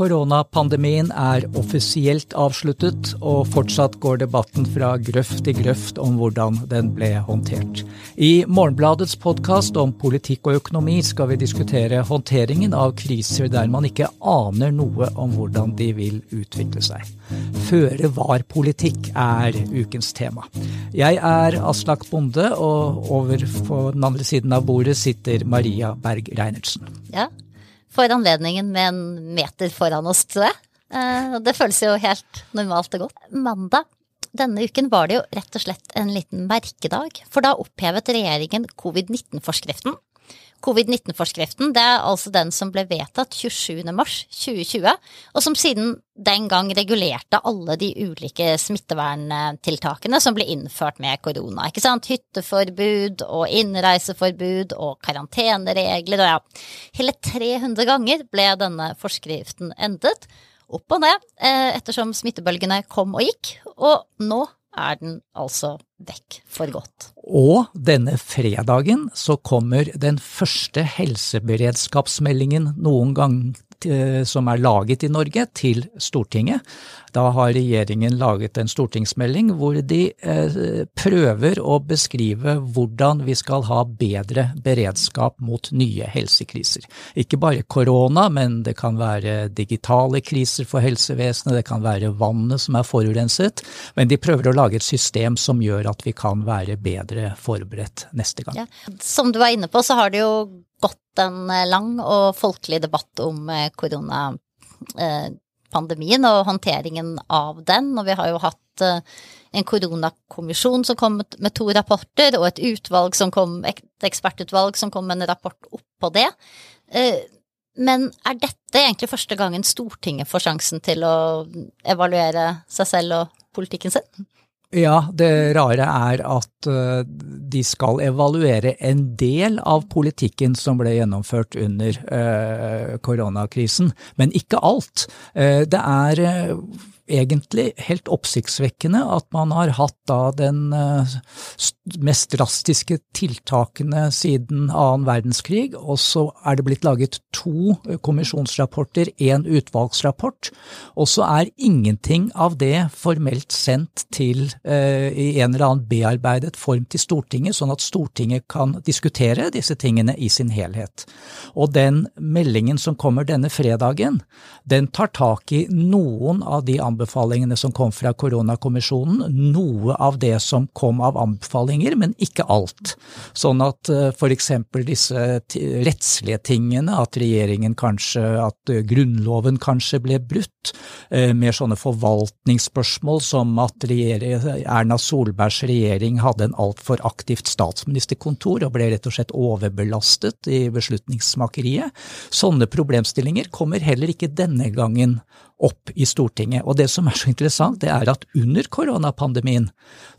Koronapandemien er offisielt avsluttet, og fortsatt går debatten fra grøft til grøft om hvordan den ble håndtert. I Morgenbladets podkast om politikk og økonomi skal vi diskutere håndteringen av kriser der man ikke aner noe om hvordan de vil utvikle seg. Føre var-politikk er ukens tema. Jeg er Aslak Bonde, og over på den andre siden av bordet sitter Maria Berg Reinertsen. Ja, får anledningen med en meter foran oss, tror jeg. Eh, det føles jo helt normalt og godt. Mandag denne uken var det jo rett og slett en liten merkedag, for da opphevet regjeringen covid-19-forskriften Covid-19-forskriften det er altså den som ble vedtatt 27.3.2020, og som siden den gang regulerte alle de ulike smitteverntiltakene som ble innført med korona. ikke sant? Hytteforbud og innreiseforbud og karanteneregler og ja, hele 300 ganger ble denne forskriften endet Opp og ned, eh, ettersom smittebølgene kom og gikk, og nå er den altså vekk for godt. Og denne fredagen så kommer den første helseberedskapsmeldingen noen gang som er laget i Norge, til Stortinget. Da har regjeringen laget en stortingsmelding hvor de eh, prøver å beskrive hvordan vi skal ha bedre beredskap mot nye helsekriser. Ikke bare korona, men det kan være digitale kriser for helsevesenet, det kan være vannet som er forurenset. Men de prøver å lage et system som gjør at vi kan være bedre forberedt neste gang. Ja. Som du var inne på, så har det jo gått en eh, lang og folkelig debatt om eh, koronapandemien og håndteringen av den. Og vi har jo hatt eh, en koronakommisjon som kom med to rapporter, og et utvalg som kom, et ekspertutvalg som kom med en rapport oppå det. Men er dette egentlig første gangen Stortinget får sjansen til å evaluere seg selv og politikken sin? Ja, det rare er at eh, de skal evaluere en del av politikken som ble gjennomført under eh, koronakrisen, men ikke alt. Eh, det er egentlig helt oppsiktsvekkende at man har hatt da den eh, mest drastiske tiltakene siden annen verdenskrig, og så er det blitt laget to kommisjonsrapporter, én utvalgsrapport, og så er ingenting av det formelt sendt til eh, i en eller annen bearbeidet form til Stortinget, sånn at Stortinget kan diskutere disse tingene i sin helhet. Og den meldingen som kommer denne fredagen, den tar tak i noen av de anbefalingene anbefalingene som kom fra koronakommisjonen, noe av det som kom av anbefalinger, men ikke alt. Sånn at f.eks. for eksempel disse rettslige tingene, at regjeringen kanskje, at eh, grunnloven kanskje ble brutt, med mer sånne forvaltningsspørsmål som at Erna Solbergs regjering hadde en altfor aktivt statsministerkontor og ble rett og slett overbelastet i beslutningsmakeriet. Sånne problemstillinger kommer heller ikke denne gangen opp i Stortinget. Og det som er så interessant, det er at under koronapandemien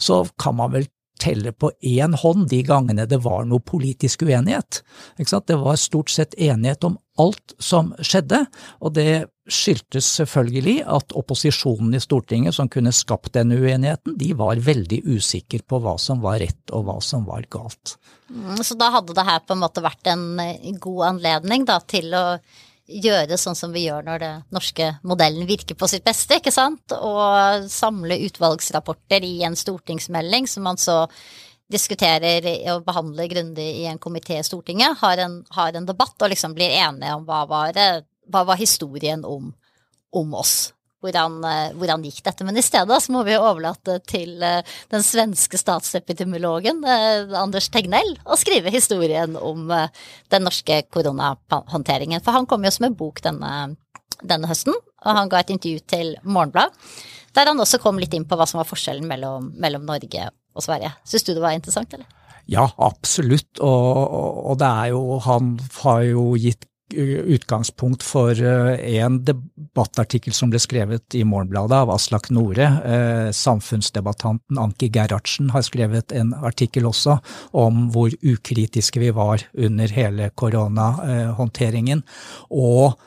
så kan man vel telle på én hånd de gangene det var noe politisk uenighet. Det var stort sett enighet om alt som skjedde, og det skyldtes selvfølgelig at opposisjonen i Stortinget som kunne skapt denne uenigheten, de var veldig usikre på hva som var rett og hva som var galt. Mm, så da hadde det her på en måte vært en god anledning da, til å gjøre sånn som vi gjør når det norske modellen virker på sitt beste, ikke sant? Og samle utvalgsrapporter i en stortingsmelding som man så diskuterer og behandler grundig i en komité i Stortinget, har en, har en, debatt og liksom blir enige om hva var, hva var historien om, om oss hvordan, eh, hvordan, gikk dette. Men i stedet så må vi overlate til eh, den svenske statsepidemiologen eh, Anders Tegnell å skrive historien om den norske koronahåndteringen. For han kom jo som en bok denne, denne høsten, og han ga et intervju til Morgenblad. Der han også kom litt inn på hva som var forskjellen mellom, mellom Norge og Sverige. Syns du det var interessant, eller? Ja, absolutt. Og, og, det er jo Han har jo gitt utgangspunkt for eh, en debattartikkel som ble skrevet i Morgenbladet av Aslak Nore. Eh, samfunnsdebattanten Anki Gerhardsen har skrevet en artikkel også om hvor ukritiske vi var under hele koronahåndteringen. Og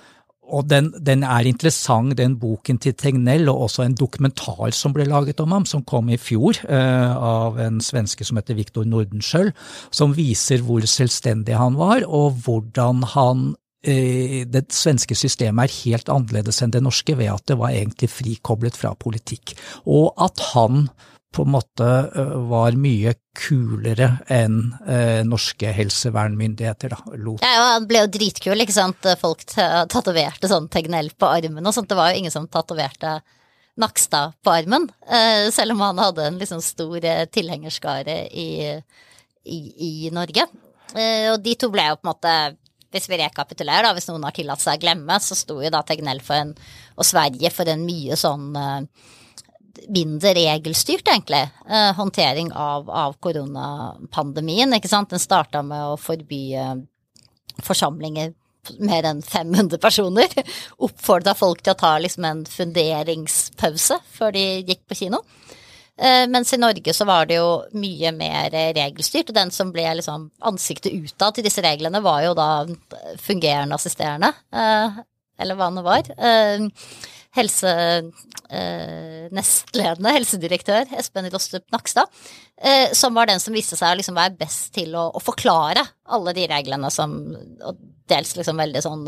og den, den, er interessant, den boken til Tegnell, og også en dokumentar som ble laget om ham, som kom i fjor, eh, av en svenske som heter Viktor Nordenskjöld, som viser hvor selvstendig han var, og hvordan han det svenske systemet er helt annerledes enn det norske ved at det var egentlig frikoblet fra politikk, og at han på en måte var mye kulere enn eh, norske helsevernmyndigheter. Da, lot. Ja, Han ble jo dritkul, ikke sant. Folk tatoverte sånn Tegnell på armen og sånt. Det var jo ingen som tatoverte Nakstad på armen, eh, selv om han hadde en liksom stor eh, tilhengerskare i, i, i Norge. Eh, og de to ble jo på en måte hvis vi rekapitulerer, da, hvis noen har tillatt seg å glemme, så sto jo da Tegnell for en, og Sverige for en mye sånn mindre regelstyrt, egentlig, eh, håndtering av, av, koronapandemien. ikke sant? Den starta med å forby forsamlinger mer enn 500 personer. Oppfordra folk til å ta liksom en funderingspause før de gikk på kino. Eh, mens i Norge så var det jo mye mer regelstyrt, og den som ble liksom ansiktet utad til disse reglene, var jo da fungerende assisterende, eh, eller hva det var. Eh, helse, nestledende helsedirektør Espen Rostrup Nakstad, som var den som viste seg å liksom være best til å, å forklare alle de reglene som og dels liksom veldig sånn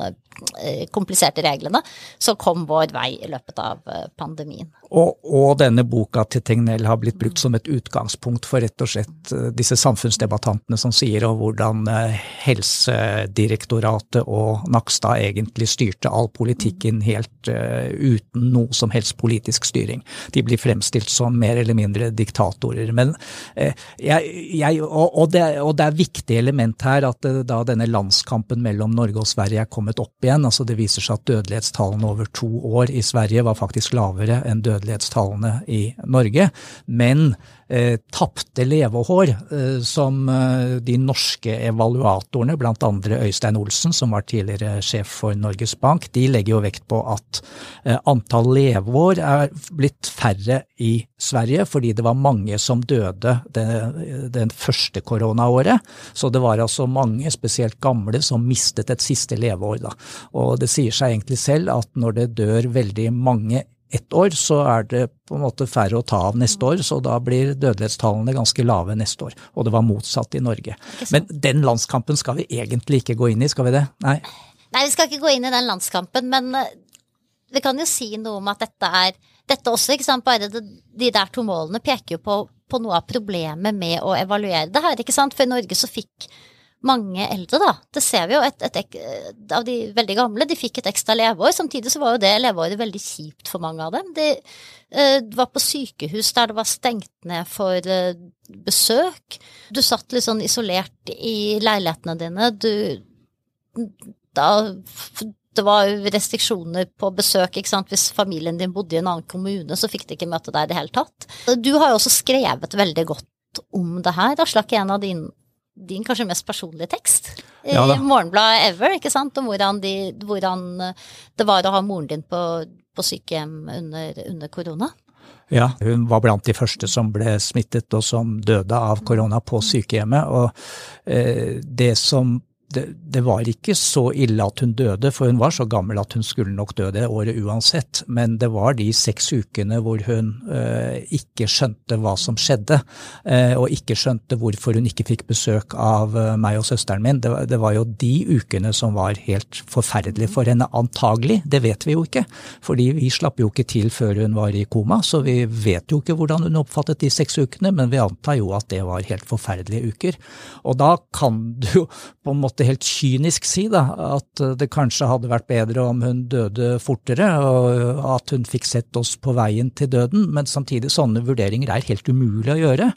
kompliserte reglene, som kom vår vei i løpet av pandemien. Og, og, denne boka til Tegnell har blitt brukt som et utgangspunkt for rett og slett eh, disse samfunnsdebattantene som sier om hvordan eh, Helsedirektoratet og Nakstad egentlig styrte all politikken helt uh, uten noe som helst politisk styring. De blir fremstilt som mer eller mindre diktatorer. Men jeg, jeg, og, og, det, og, det, er viktig element her at uh, da denne landskampen mellom Norge og Sverige er kommet opp igjen, altså det viser seg at dødelighetstallene over to år i Sverige var faktisk lavere enn dødelighetstallene i Norge. Men eh, tapte levehår, eh, som eh, de norske evaluatorene, andre Øystein Olsen, som var tidligere sjef for Norges Bank, de legger jo vekt på at eh, antall leveår er blitt færre i Sverige, fordi det var mange som døde det, det første koronaåret. Så det var altså mange, spesielt gamle, som mistet et siste leveår. Da. Og det sier seg egentlig selv at når det dør veldig mange ett år, så er det på en måte færre å ta av neste år, så da blir dødelighetstallene ganske lave neste år. Og det var motsatt i Norge. Men den landskampen skal vi egentlig ikke gå inn i, skal vi det? Nei. Nei, vi skal ikke gå inn i den landskampen, men eh, vi kan jo si noe om at dette er Dette også, ikke sant, bare det, de der to målene peker jo på, på noe av problemet med å evaluere det her, ikke sant. For i Norge så fikk mange eldre, da. Det ser vi jo. Et, et, av de veldig gamle, de fikk et ekstra leveår. Samtidig så var jo det leveåret veldig kjipt for mange av dem. De uh, var på sykehus der det var stengt ned for uh, besøk. Du satt litt sånn isolert i leilighetene dine. Du Da det var restriksjoner på besøk. ikke sant? Hvis familien din bodde i en annen kommune, så fikk de ikke møte deg i det hele tatt. Du har jo også skrevet veldig godt om det her. Aslak, en av dine din kanskje mest personlige tekst i ja, Morgenbladet ever, ikke sant, om hvordan, de, hvordan, det var å ha moren din på, på sykehjem under, under, korona. Ja, hun var blant de første som ble smittet og som døde av korona på sykehjemmet. Og eh, det som det, det, var ikke så ille at hun døde, for hun var så gammel at hun skulle nok dø det året uansett. Men det var de seks ukene hvor hun eh, ikke skjønte hva som skjedde, eh, og ikke skjønte hvorfor hun ikke fikk besøk av eh, meg og søsteren min. Det, det, var jo de ukene som var helt forferdelige for henne, antagelig. Det vet vi jo ikke, fordi vi slapp jo ikke til før hun var i koma, så vi vet jo ikke hvordan hun oppfattet de seks ukene, men vi antar jo at det var helt forferdelige uker. Og da kan du på en måte måte helt kynisk si da, at det kanskje hadde vært bedre om hun døde fortere, og at hun fikk sett oss på veien til døden, men samtidig sånne vurderinger er helt umulig å gjøre.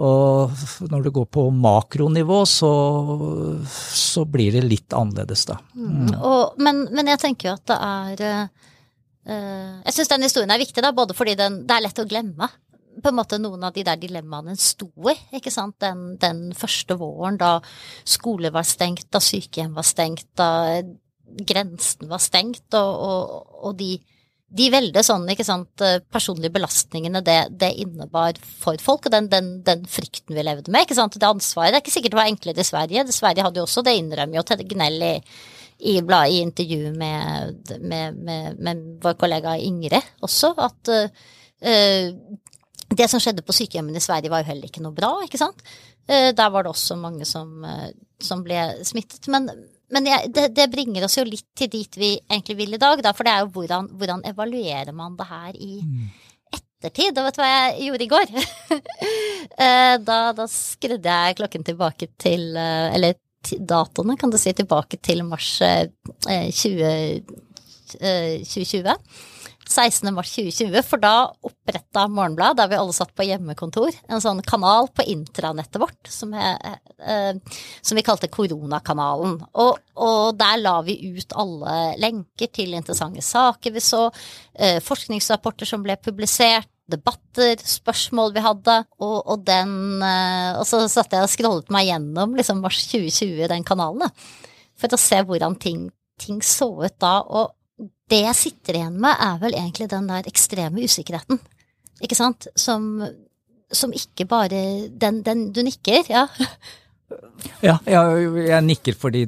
Og når det går på makronivå, så, så blir det litt annerledes, da. Mm. Mm. Og, men, men, jeg tenker jo at det er uh, Jeg syns den historien er viktig, da, både fordi den, det er lett å glemme på en måte noen av de der dilemmaene sto i. ikke sant? Den, den, første våren da skole var stengt, da sykehjem var stengt, da grensen var stengt, og, og, og de, de veldig sånn, ikke sant, personlige belastningene det, det innebar for folk, og den, den, den, frykten vi levde med. ikke sant, Det ansvaret. Det er ikke sikkert det var enklere i Sverige. Sverige hadde jo også, det innrømmer jo Tedde Gnell i, i, i intervju med, med, med, med, vår kollega Ingrid også, at uh, det som skjedde på sykehjemmene i Sverige var jo heller ikke noe bra, ikke sant. Eh, der var det også mange som, eh, som ble smittet. Men, men det, det, bringer oss jo litt til dit vi egentlig vil i dag, da, for det er jo hvordan, hvordan evaluerer man det her i mm. ettertid? Og vet du hva jeg gjorde i går? Eh, da, da skrudde jeg klokken tilbake til Eller datoene, kan du si, tilbake til mars 20, 2020. 16. mars 2020, for da oppretta Morgenblad, der vi alle satt på hjemmekontor, en sånn kanal på intranettet vårt som, er, eh, som vi kalte Koronakanalen. Og, og, der la vi ut alle lenker til interessante saker vi så, eh, forskningsrapporter som ble publisert, debatter, spørsmål vi hadde, og, og den eh, Og så satt jeg og scrollet meg gjennom liksom mars 2020, den kanalen, for å se hvordan ting, ting så ut da. og det jeg sitter igjen med, er vel egentlig den der ekstreme usikkerheten. Ikke sant? Som, som ikke bare den, den, Du nikker, ja? Ja, jeg, jeg, nikker fordi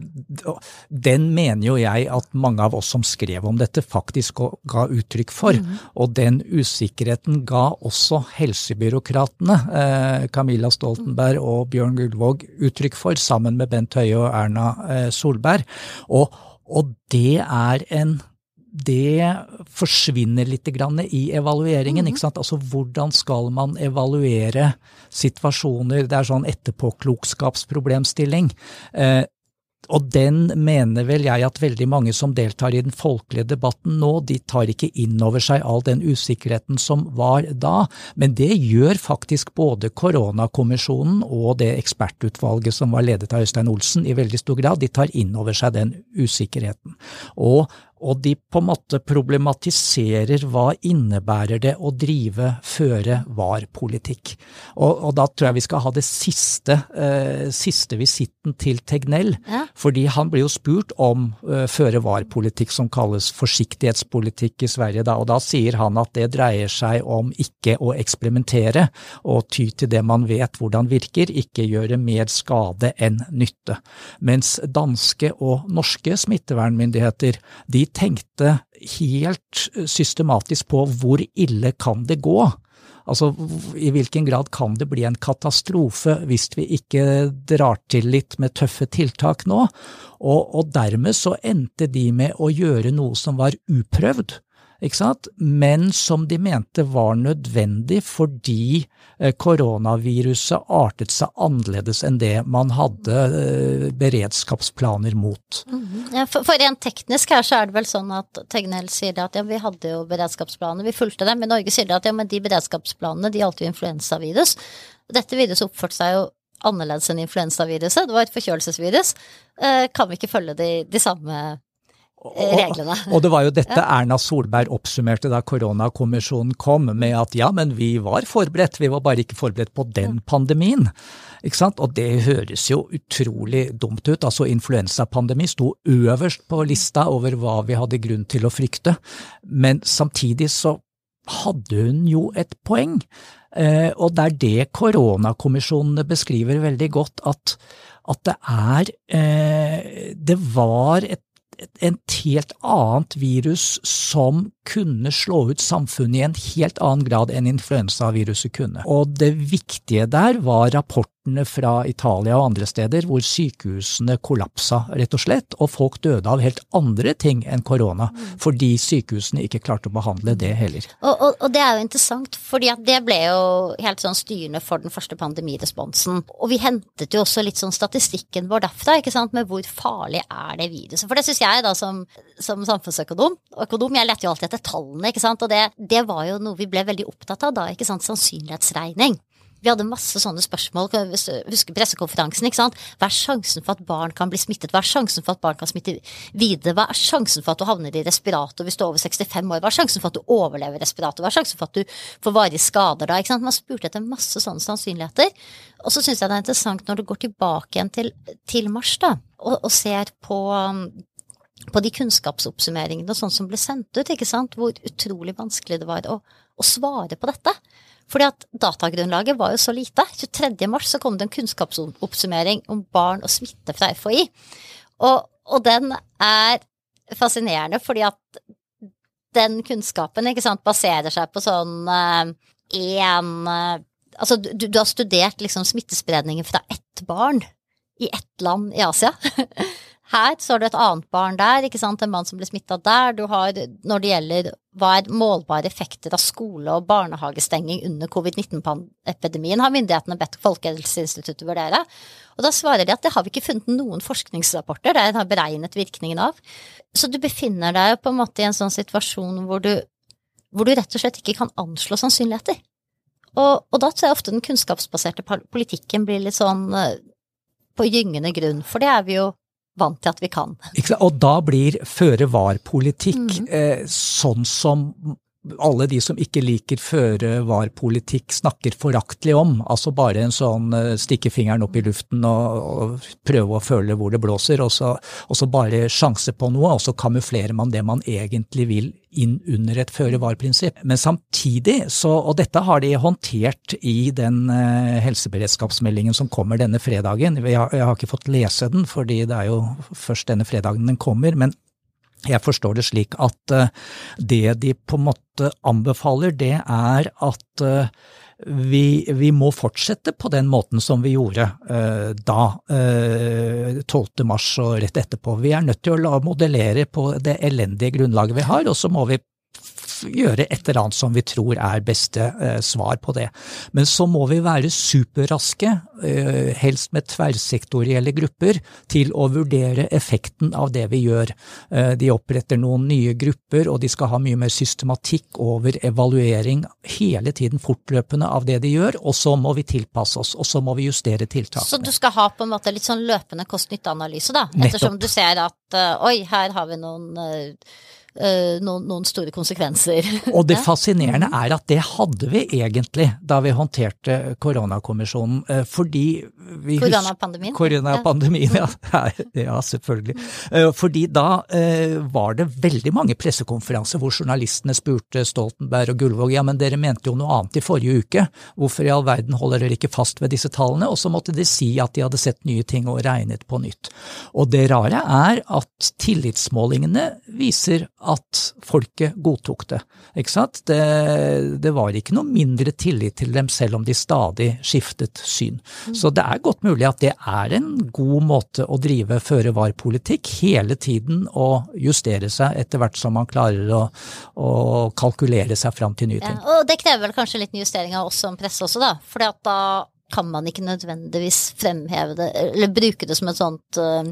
den mener jo jeg at mange av oss som skrev om dette, faktisk ga uttrykk for. Mm. Og den usikkerheten ga også helsebyråkratene, eh, Camilla Stoltenberg og Bjørn Gullvåg, uttrykk for, sammen med Bent Høie og Erna eh, Solberg. Og, og det er en det forsvinner litt i evalueringen. Mm. Altså hvordan skal man evaluere situasjoner? Det er sånn etterpåklokskapsproblemstilling. Eh, og den mener vel jeg at veldig mange som deltar i den folkelige debatten nå, de tar ikke inn over seg all den usikkerheten som var da. Men det gjør faktisk både koronakommisjonen og det ekspertutvalget som var ledet av Øystein Olsen i veldig stor grad. De tar inn over seg den usikkerheten. Og og de på en måte problematiserer hva innebærer det å drive føre-var-politikk. Og, og, da tror jeg vi skal ha det siste, eh, siste visitten til Tegnell. Ja. Fordi han blir jo spurt om eh, føre-var-politikk som kalles forsiktighetspolitikk i Sverige. Da, og da sier han at det dreier seg om ikke å eksperimentere og ty til det man vet hvordan virker, ikke gjøre mer skade enn nytte. Mens danske og norske smittevernmyndigheter de tenkte helt systematisk på hvor ille kan det gå? Altså, i hvilken grad kan det bli en katastrofe hvis vi ikke drar til litt med tøffe tiltak nå? Og, og dermed så endte de med å gjøre noe som var uprøvd men som de mente var nødvendig fordi eh, koronaviruset artet seg annerledes enn det man hadde eh, beredskapsplaner mot. Mm. Ja, for, for, rent teknisk her så er det vel sånn at Tegnell sier at ja, vi hadde jo beredskapsplaner, vi fulgte dem. I Norge sier at ja, men de beredskapsplanene de gjaldt jo influensavirus. Dette viruset oppførte seg jo annerledes enn influensaviruset, det var et forkjølelsesvirus. Eh, kan vi ikke følge de, de samme reglene. Og, og, det var jo dette ja. Erna Solberg oppsummerte da koronakommisjonen kom, med at ja, men vi var forberedt, vi var bare ikke forberedt på den pandemien. Ikke sant? Og det høres jo utrolig dumt ut. Altså influensapandemi sto øverst på lista over hva vi hadde grunn til å frykte, men samtidig så hadde hun jo et poeng. Eh, og det er det koronakommisjonene beskriver veldig godt, at, at det er eh, Det var et et helt annet virus som kunne slå ut samfunnet i en helt annen grad enn influensaviruset kunne. Og det viktige der var rapportene fra Italia og andre steder hvor sykehusene kollapsa, rett og slett, og folk døde av helt andre ting enn korona, fordi sykehusene ikke klarte å behandle det heller. Og, og, og det er jo interessant, fordi det ble jo helt sånn styrende for den første pandemiresponsen. Og vi hentet jo også litt sånn statistikken vår derfra, ikke sant, med hvor farlig er det viruset. For det syns jeg da som, som samfunnsøkonom, økonom, jeg lette jo alltid etter tallene, ikke sant, og det, det var jo noe vi ble veldig opptatt av da, ikke sant, sannsynlighetsregning. Vi hadde masse sånne spørsmål. Husker pressekonferansen, ikke sant. Hva er sjansen for at barn kan bli smittet? Hva er sjansen for at barn kan smitte videre? Hva er sjansen for at du havner i respirator hvis du er over 65 år? Hva er sjansen for at du overlever respirator? Hva er sjansen for at du får varige skader da? Ikke sant? Man spurte etter masse sånne sannsynligheter. Og så syns jeg det er interessant når du går tilbake igjen til, til mars, da, og, og ser på på de kunnskapsoppsummeringene sånn som ble sendt ut, ikke sant, hvor utrolig vanskelig det var å, å svare på dette. Fordi at datagrunnlaget var jo så lite. 23. mars så kom det en kunnskapsoppsummering om barn og smitte fra FHI. Og, og den er fascinerende fordi at den kunnskapen ikke sant, baserer seg på sånn én uh, uh, Altså, du, du, har studert liksom smittespredningen fra ett barn i ett land i Asia. her så har du et annet barn der, ikke sant, en mann som ble smitta der. Du har, når det gjelder hva er målbare effekter av skole- og barnehagestenging under covid-19-epidemien, har myndighetene bedt Folkehelseinstituttet vurdere. Og da svarer de at det har vi ikke funnet noen forskningsrapporter der en har beregnet virkningen av. Så du befinner deg på en måte i en sånn situasjon hvor du, hvor du rett og slett ikke kan anslå sannsynligheter. Og, og da tror jeg ofte den kunnskapsbaserte politikken blir litt sånn eh, på gyngende grunn, for det er vi jo vant til at vi kan. Og da blir føre var-politikk mm. eh, sånn som alle de som ikke liker føre-var-politikk snakker foraktelig om. Altså bare en sånn uh, stikke fingeren opp i luften og, og prøve å føle hvor det blåser, og så, og så, bare sjanse på noe, og så kamuflerer man det man egentlig vil inn under et føre-var-prinsipp. Men samtidig, så, og dette har de håndtert i den uh, helseberedskapsmeldingen som kommer denne fredagen, jeg har, jeg har ikke fått lese den fordi det er jo først denne fredagen den kommer, men jeg forstår det slik at eh, det de på en måte anbefaler, det er at eh, vi, vi, må fortsette på den måten som vi gjorde uh, da, uh, 12. mars og rett etterpå. Vi er nødt til å modellere på det elendige grunnlaget vi har, og så må vi gjøre et eller annet som vi tror er beste eh, svar på det. Men så må vi være superraske, eh, helst med tverrsektorielle grupper, til å vurdere effekten av det vi gjør. Eh, de oppretter noen nye grupper, og de skal ha mye mer systematikk over evaluering hele tiden fortløpende av det de gjør, og så må vi tilpasse oss, og så må vi justere tiltakene. Så du skal ha på en måte litt sånn løpende kost-nytte-analyse, da? Ettersom Nettopp. du ser at oi, her har vi noen noen, noen, store konsekvenser. Og det fascinerende er at det hadde vi egentlig da vi håndterte koronakommisjonen, eh, fordi vi Koronapandemien? Koronapandemien, ja. ja. selvfølgelig. Eh, fordi da var det veldig mange pressekonferanser hvor journalistene spurte Stoltenberg og Gullvåg ja, men dere mente jo noe annet i forrige uke, hvorfor i all verden holder dere ikke fast ved disse tallene? Og så måtte de si at de hadde sett nye ting og regnet på nytt. Og det rare er at tillitsmålingene viser at folket godtok det. Ikke sant? Det, det, var ikke noe mindre tillit til dem selv om de stadig skiftet syn. Mm. Så det er godt mulig at det er en god måte å drive føre-var-politikk, hele tiden og justere seg etter hvert som man klarer å, å kalkulere seg fram til nye ting. Ja, og det krever vel kanskje litt justering av oss som presse også, da. For da kan man ikke nødvendigvis fremheve det, eller bruke det som et sånt uh,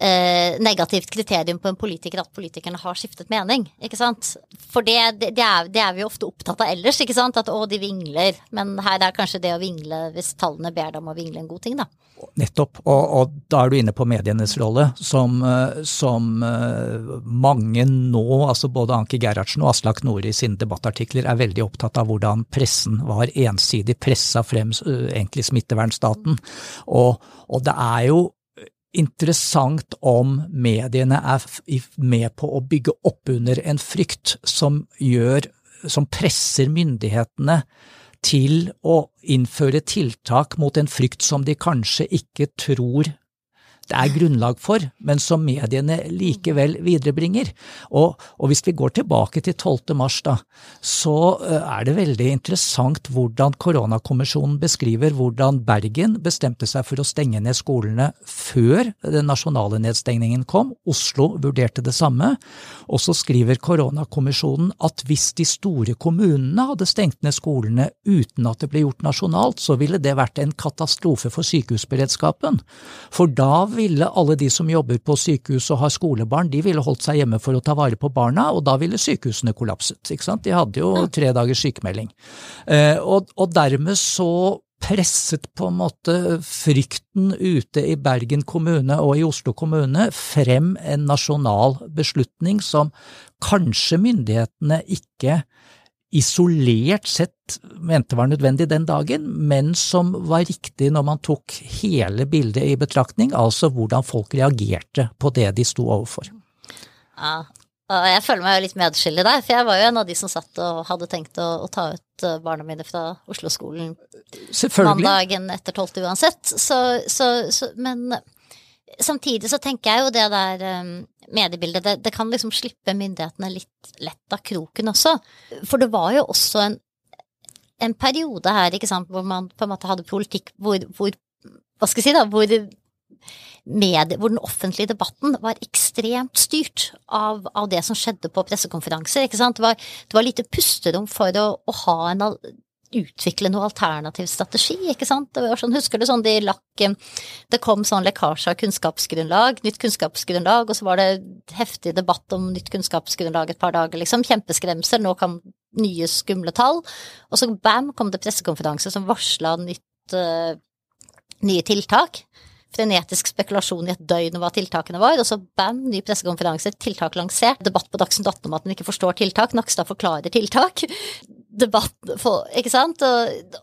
eh, negativt kriterium på en politiker at politikerne har skiftet mening. ikke sant? For det, det, er, det, er, vi ofte opptatt av ellers, ikke sant? at å, de vingler. Men her er kanskje det å vingle, hvis tallene ber deg om å vingle, en god ting, da. Nettopp, og, og da er du inne på medienes rolle, som, eh, som uh, mange nå, altså både Anki Gerhardsen og Aslak Nore i sine debattartikler, er veldig opptatt av hvordan pressen var ensidig pressa frem uh, egentlig smittevernstaten. Og, og det er jo interessant om mediene er med på å bygge opp under en frykt som gjør, som presser myndighetene til å innføre tiltak mot en frykt som de kanskje ikke tror det er grunnlag for, men som mediene likevel viderebringer. Og, og hvis vi går tilbake til 12. mars, da, så er det veldig interessant hvordan koronakommisjonen beskriver hvordan Bergen bestemte seg for å stenge ned skolene før den nasjonale nedstengningen kom. Oslo vurderte det samme. Og så skriver koronakommisjonen at hvis de store kommunene hadde stengt ned skolene uten at det ble gjort nasjonalt, så ville det vært en katastrofe for sykehusberedskapen. For da ville alle de som jobber på sykehus og har skolebarn, de ville holdt seg hjemme for å ta vare på barna, og da ville sykehusene kollapset. ikke sant? De hadde jo tre dagers sykemelding. Eh, og, og dermed så presset på en måte frykten ute i Bergen kommune og i Oslo kommune frem en nasjonal beslutning som kanskje myndighetene ikke isolert sett mente var nødvendig den dagen, men som var riktig når man tok hele bildet i betraktning, altså hvordan folk reagerte på det de sto overfor. Ja, og jeg føler meg litt medskyldig der, for jeg var jo en av de som satt og hadde tenkt å, å ta ut eh, barna mine fra Oslo-skolen mandagen etter tolvte uansett. Så, så, så, men samtidig så tenker jeg jo det der um, mediebildet, det, det, kan liksom slippe myndighetene litt lett av kroken også. For det var jo også en, en periode her, ikke sant, hvor man på en måte hadde politikk hvor, hvor Hva skal jeg si, da, hvor medie, hvor den offentlige debatten var ekstremt styrt av, av det som skjedde på pressekonferanser. ikke sant? Det var, det var lite pusterom for å, å ha en utvikle noe alternativ strategi, ikke sant. Det var sånn, husker du sånn de lakk Det kom sånn lekkasje av kunnskapsgrunnlag, nytt kunnskapsgrunnlag, og så var det heftig debatt om nytt kunnskapsgrunnlag et par dager, liksom. Kjempeskremsel, nå kan nye skumle tall. Og så bam, kom det pressekonferanse som varsla nytt uh, nye tiltak frenetisk spekulasjon i et døgn om hva tiltakene var, og så bam, ny pressekonferanse, tiltak lansert, debatt på Dagsnytt 18 om at en ikke forstår tiltak, Nakstad forklarer tiltak, debatt for, Ikke sant? Og,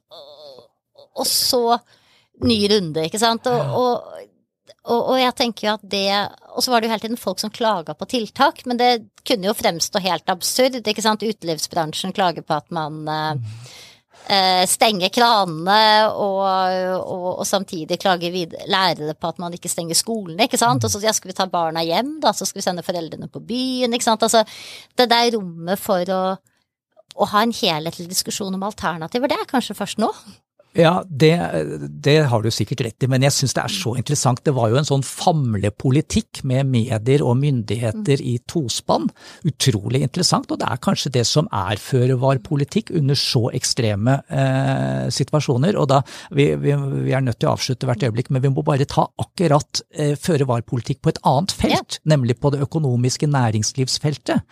og, så ny runde, ikke sant? Og, og, jeg tenker jo at det Og så var det jo hele tiden folk som klaga på tiltak, men det kunne jo fremstå helt absurd, ikke sant? Utelivsbransjen klager på at man eh, stenger kranene og, og samtidig klager videre, lærere på at man ikke stenger skolene, ikke sant. Og så ja, skal vi ta barna hjem, da, så skal vi sende foreldrene på byen, ikke sant. Altså det der rommet for å, å ha en helhetlig diskusjon om alternativer, det er kanskje først nå? Ja, det, det, har du sikkert rett i, men jeg syns det er så interessant. Det var jo en sånn famlepolitikk med medier og myndigheter i tospann. Utrolig interessant, og det er kanskje det som er føre-var-politikk under så ekstreme eh, situasjoner. Og da, vi, vi, vi, er nødt til å avslutte hvert øyeblikk, men vi må bare ta akkurat eh, føre-var-politikk på et annet felt, ja. nemlig på det økonomiske næringslivsfeltet.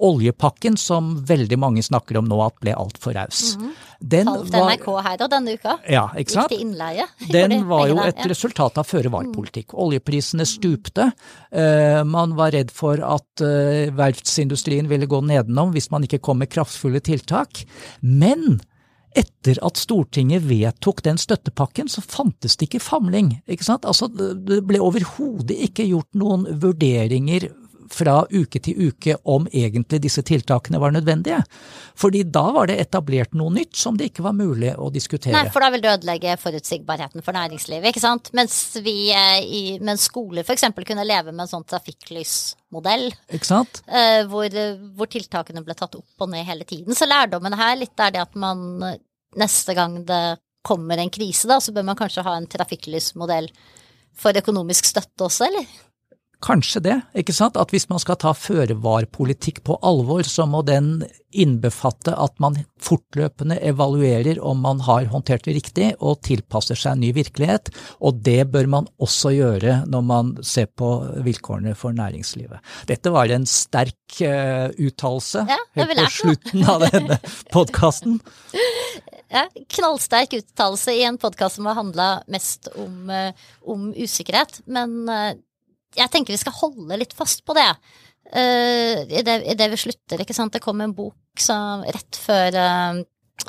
Oljepakken som veldig mange snakker om nå at ble altfor raus. Mm -hmm. Den var, NRK her da denne uka. Ja, ikke sant? Gikk innleie. Den var jo et resultat av føre-var-politikk. Mm. Oljeprisene stupte. Uh, man var redd for at uh, verftsindustrien ville gå nedenom hvis man ikke kom med kraftfulle tiltak. Men etter at Stortinget vedtok den støttepakken, så fantes det ikke famling. ikke sant? Altså, Det ble overhodet ikke gjort noen vurderinger fra uke til uke om egentlig disse tiltakene var nødvendige. Fordi da var det etablert noe nytt som det ikke var mulig å diskutere. Nei, for da vil det ødelegge forutsigbarheten for næringslivet, ikke sant. Mens vi eh, i, mens skoler f.eks. kunne leve med en sånn trafikklysmodell. Ikke sant? Eh, hvor, hvor, tiltakene ble tatt opp og ned hele tiden. Så lærdommen her litt er det at man neste gang det kommer en krise, da, så bør man kanskje ha en trafikklysmodell for økonomisk støtte også, eller? Kanskje det, ikke sant. At hvis man skal ta føre-var-politikk på alvor, så må den innbefatte at man fortløpende evaluerer om man har håndtert det riktig og tilpasser seg en ny virkelighet. Og det bør man også gjøre når man ser på vilkårene for næringslivet. Dette var en sterk uh, uttalelse ja, helt på slutten av denne podkasten. Ja, knallsterk uttalelse i en podkast som har handla mest om, uh, om, usikkerhet. Men uh, jeg tenker vi skal holde litt fast på det. Uh, i, det i, det vi slutter, ikke sant. Det kom en bok som rett før uh,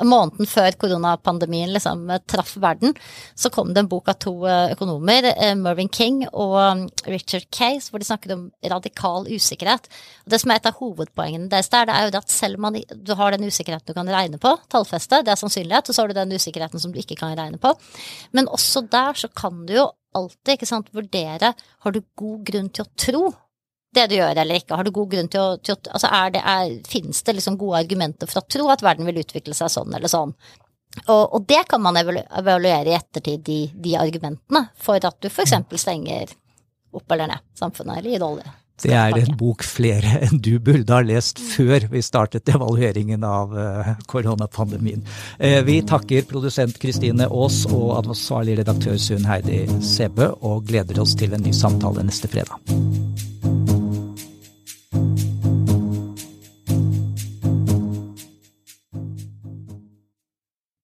Måneden før koronapandemien liksom traff verden, så kom det en bok av to uh, økonomer, Mervyn King og Richard Case, hvor de snakket om radikal usikkerhet. Og det som er et av hovedpoengene deres der, det er jo det at selv om du har den usikkerheten du kan regne på, tallfeste, det er sannsynlighet, og så har du den usikkerheten som du ikke kan regne på. Men også der så kan du jo alltid ikke sant, vurdere har du god grunn til å tro det du gjør eller ikke. Har du god grunn til å, til å altså er det, er, Finnes det liksom gode argumenter for å tro at verden vil utvikle seg sånn eller sånn? Og, og det kan man evaluere i ettertid, de, de argumentene, for at du f.eks. stenger opp eller ned samfunnet eller gir det. Det er en bok flere enn du burde ha lest før vi startet evalueringen av uh, koronapandemien. Uh, vi takker produsent Kristine Aas og ansvarlig redaktør Sunn Heidi Sebø, og gleder oss til en ny samtale neste fredag.